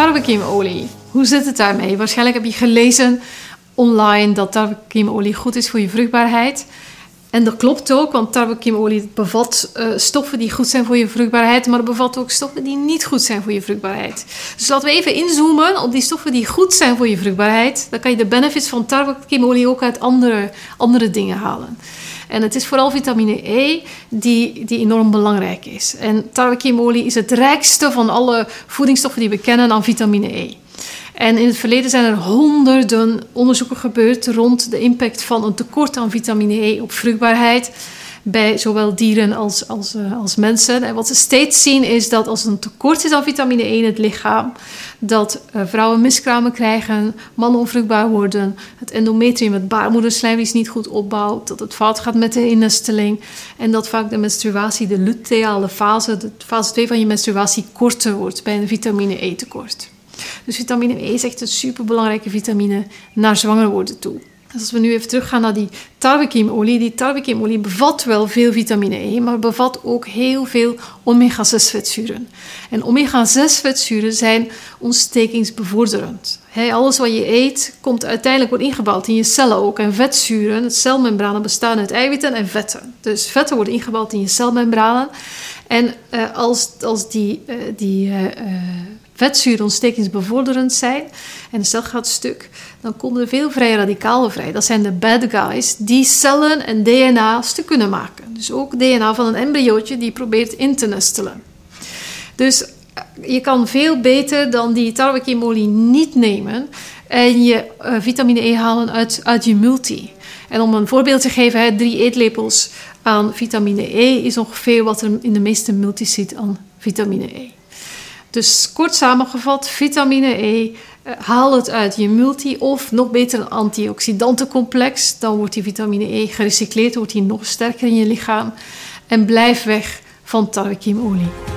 tarwekiemolie. Hoe zit het daarmee? Waarschijnlijk heb je gelezen online dat tarwekiemolie goed is voor je vruchtbaarheid. En dat klopt ook, want tarwekiemolie bevat uh, stoffen die goed zijn voor je vruchtbaarheid, maar het bevat ook stoffen die niet goed zijn voor je vruchtbaarheid. Dus laten we even inzoomen op die stoffen die goed zijn voor je vruchtbaarheid. Dan kan je de benefits van tarwekiemolie ook uit andere, andere dingen halen. En het is vooral vitamine E die, die enorm belangrijk is. En tarwekiemolie is het rijkste van alle voedingsstoffen die we kennen aan vitamine E. En in het verleden zijn er honderden onderzoeken gebeurd rond de impact van een tekort aan vitamine E op vruchtbaarheid bij zowel dieren als, als, uh, als mensen. En wat ze steeds zien is dat als er een tekort is aan vitamine E in het lichaam, dat uh, vrouwen miskramen krijgen, mannen onvruchtbaar worden, het endometrium, het baarmoederslijm is niet goed opbouwt, dat het fout gaat met de innesteling en dat vaak de menstruatie, de luteale fase, de fase 2 van je menstruatie, korter wordt bij een vitamine E tekort. Dus vitamine E is echt een superbelangrijke vitamine naar zwanger worden toe. Dus als we nu even teruggaan naar die tarwekiemolie. Die tarwekiemolie bevat wel veel vitamine E, maar bevat ook heel veel omega-6 vetzuren. En omega-6 vetzuren zijn ontstekingsbevorderend. alles wat je eet komt uiteindelijk wordt ingebouwd in je cellen ook. En vetzuren, celmembranen bestaan uit eiwitten en vetten. Dus vetten worden ingebouwd in je celmembranen. En uh, als, als die, uh, die uh, vetzuren ontstekingsbevorderend zijn en de cel gaat stuk, dan komen er veel vrije radicalen vrij. Dat zijn de bad guys die cellen en DNA stuk kunnen maken. Dus ook DNA van een embryootje die probeert in te nestelen. Dus eh, je kan veel beter dan die tarwekiemolie niet nemen en je uh, vitamine E halen uit, uit je multi. En om een voorbeeld te geven, hè, drie eetlepels aan vitamine E is ongeveer wat er in de meeste multis zit aan vitamine E. Dus kort samengevat, vitamine E, eh, haal het uit je multi of nog beter een antioxidantencomplex. Dan wordt die vitamine E gerecycleerd, wordt die nog sterker in je lichaam. En blijf weg van tarwekiemolie.